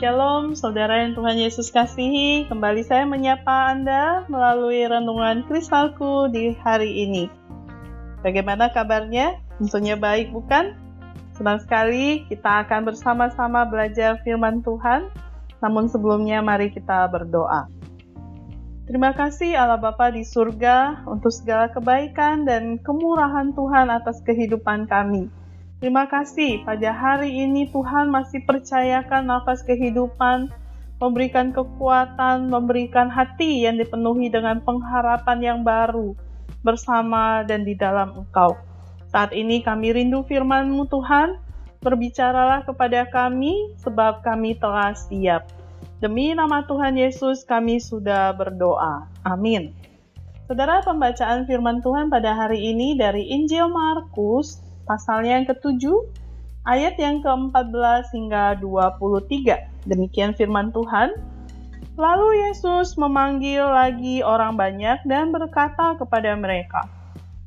Shalom, saudara yang Tuhan Yesus kasihi. Kembali saya menyapa Anda melalui renungan kristalku di hari ini. Bagaimana kabarnya? Tentunya baik, bukan? Senang sekali kita akan bersama-sama belajar firman Tuhan. Namun sebelumnya mari kita berdoa. Terima kasih Allah Bapa di surga untuk segala kebaikan dan kemurahan Tuhan atas kehidupan kami. Terima kasih pada hari ini Tuhan masih percayakan nafas kehidupan, memberikan kekuatan, memberikan hati yang dipenuhi dengan pengharapan yang baru bersama dan di dalam Engkau. Saat ini kami rindu firman-Mu Tuhan, berbicaralah kepada kami sebab kami telah siap. Demi nama Tuhan Yesus kami sudah berdoa. Amin. Saudara pembacaan firman Tuhan pada hari ini dari Injil Markus pasalnya yang ketujuh, ayat yang ke-14 hingga 23. Demikian firman Tuhan. Lalu Yesus memanggil lagi orang banyak dan berkata kepada mereka,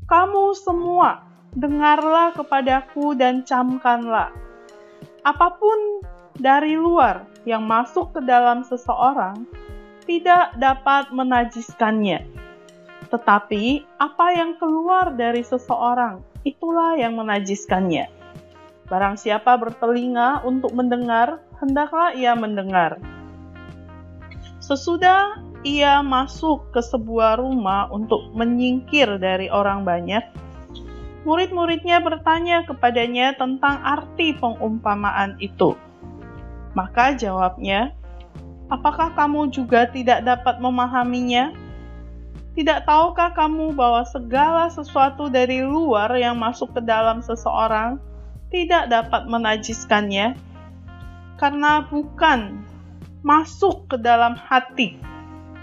Kamu semua, dengarlah kepadaku dan camkanlah. Apa pun dari luar yang masuk ke dalam seseorang, tidak dapat menajiskannya. Tetapi apa yang keluar dari seseorang itulah yang menajiskannya. Barang siapa bertelinga untuk mendengar, hendaklah ia mendengar. Sesudah ia masuk ke sebuah rumah untuk menyingkir dari orang banyak, murid-muridnya bertanya kepadanya tentang arti pengumpamaan itu. Maka jawabnya, "Apakah kamu juga tidak dapat memahaminya?" Tidak tahukah kamu bahwa segala sesuatu dari luar yang masuk ke dalam seseorang tidak dapat menajiskannya? Karena bukan masuk ke dalam hati,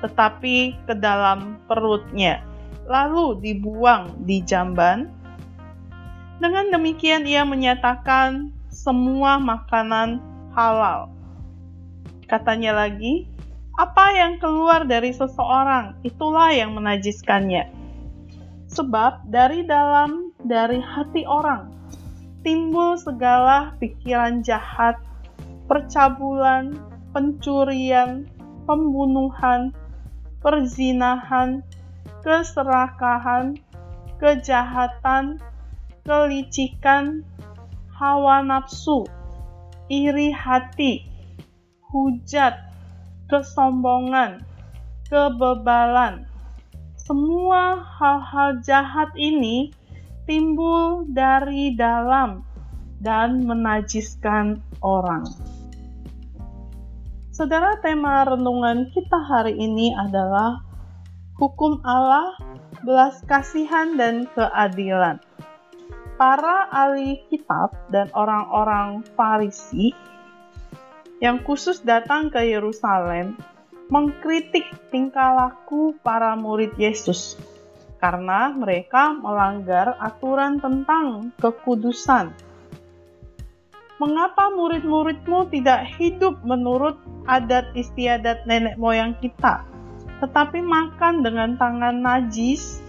tetapi ke dalam perutnya, lalu dibuang di jamban. Dengan demikian, ia menyatakan semua makanan halal. Katanya lagi, apa yang keluar dari seseorang, itulah yang menajiskannya. Sebab dari dalam, dari hati orang, timbul segala pikiran jahat, percabulan, pencurian, pembunuhan, perzinahan, keserakahan, kejahatan, kelicikan, hawa nafsu, iri hati, hujat, kesombongan, kebebalan. Semua hal-hal jahat ini timbul dari dalam dan menajiskan orang. Saudara, tema renungan kita hari ini adalah hukum Allah, belas kasihan dan keadilan. Para ahli kitab dan orang-orang Farisi yang khusus datang ke Yerusalem mengkritik tingkah laku para murid Yesus karena mereka melanggar aturan tentang kekudusan. Mengapa murid-muridmu tidak hidup menurut adat istiadat nenek moyang kita, tetapi makan dengan tangan najis?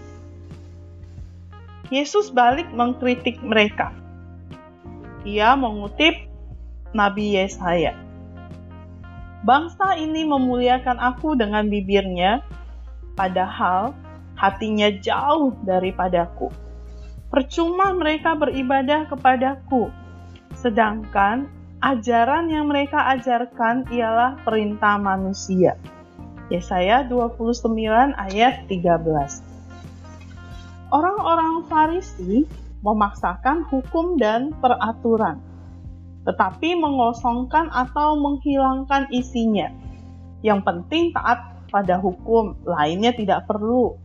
Yesus balik mengkritik mereka. Ia mengutip Nabi Yesaya. Bangsa ini memuliakan aku dengan bibirnya, padahal hatinya jauh daripadaku. Percuma mereka beribadah kepadaku, sedangkan ajaran yang mereka ajarkan ialah perintah manusia. Yesaya 29 ayat 13. Orang-orang Farisi memaksakan hukum dan peraturan tetapi mengosongkan atau menghilangkan isinya. Yang penting taat pada hukum, lainnya tidak perlu.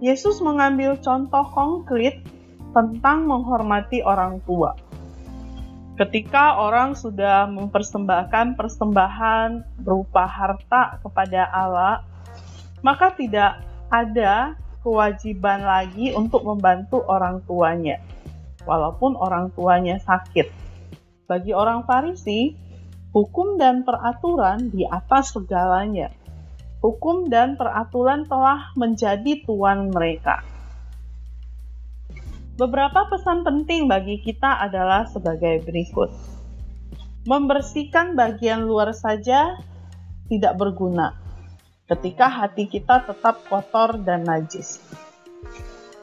Yesus mengambil contoh konkret tentang menghormati orang tua. Ketika orang sudah mempersembahkan persembahan berupa harta kepada Allah, maka tidak ada kewajiban lagi untuk membantu orang tuanya, walaupun orang tuanya sakit bagi orang Farisi, hukum dan peraturan di atas segalanya. Hukum dan peraturan telah menjadi tuan mereka. Beberapa pesan penting bagi kita adalah sebagai berikut. Membersihkan bagian luar saja tidak berguna ketika hati kita tetap kotor dan najis.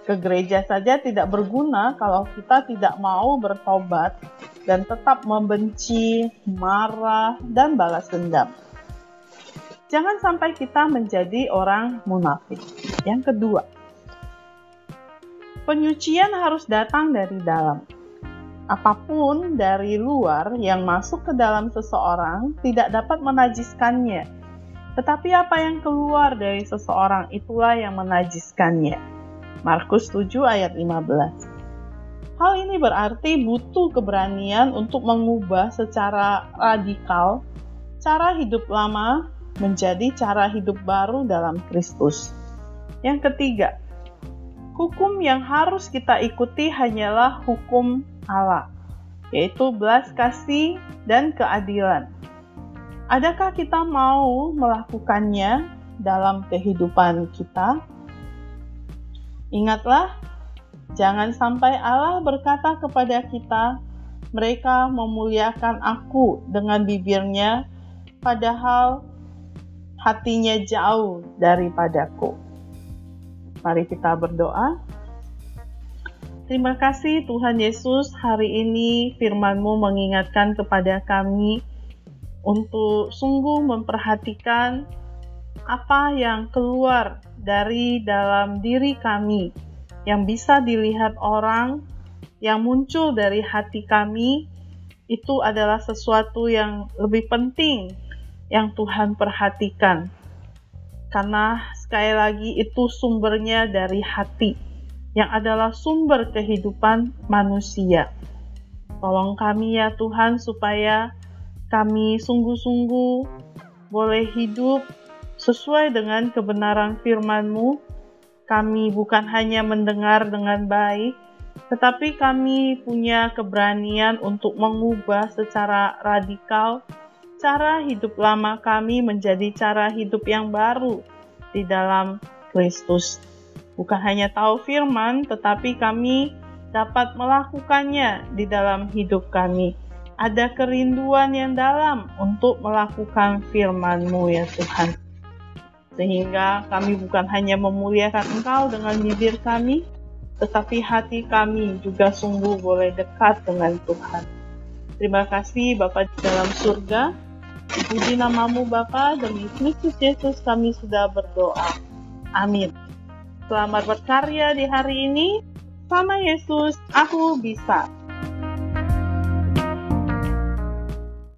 Ke gereja saja tidak berguna kalau kita tidak mau bertobat dan tetap membenci, marah, dan balas dendam. Jangan sampai kita menjadi orang munafik. Yang kedua, penyucian harus datang dari dalam. Apa pun dari luar yang masuk ke dalam seseorang tidak dapat menajiskannya tetapi apa yang keluar dari seseorang itulah yang menajiskannya. Markus 7 ayat 15. Hal ini berarti butuh keberanian untuk mengubah secara radikal cara hidup lama menjadi cara hidup baru dalam Kristus. Yang ketiga, hukum yang harus kita ikuti hanyalah hukum Allah, yaitu belas kasih dan keadilan. Adakah kita mau melakukannya dalam kehidupan kita? Ingatlah, jangan sampai Allah berkata kepada kita, "Mereka memuliakan Aku dengan bibirnya, padahal hatinya jauh daripadaku." Mari kita berdoa. Terima kasih Tuhan Yesus, hari ini firman-Mu mengingatkan kepada kami untuk sungguh memperhatikan apa yang keluar dari dalam diri kami yang bisa dilihat orang, yang muncul dari hati kami, itu adalah sesuatu yang lebih penting yang Tuhan perhatikan. Karena sekali lagi itu sumbernya dari hati, yang adalah sumber kehidupan manusia. Tolong kami ya Tuhan supaya kami sungguh-sungguh boleh hidup sesuai dengan kebenaran firman-Mu. Kami bukan hanya mendengar dengan baik, tetapi kami punya keberanian untuk mengubah secara radikal cara hidup lama kami menjadi cara hidup yang baru di dalam Kristus. Bukan hanya tahu firman, tetapi kami dapat melakukannya di dalam hidup kami ada kerinduan yang dalam untuk melakukan firman-Mu ya Tuhan. Sehingga kami bukan hanya memuliakan Engkau dengan bibir kami, tetapi hati kami juga sungguh boleh dekat dengan Tuhan. Terima kasih Bapak di dalam surga. Puji namamu Bapa, demi Kristus Yesus kami sudah berdoa. Amin. Selamat berkarya di hari ini. Sama Yesus, aku bisa.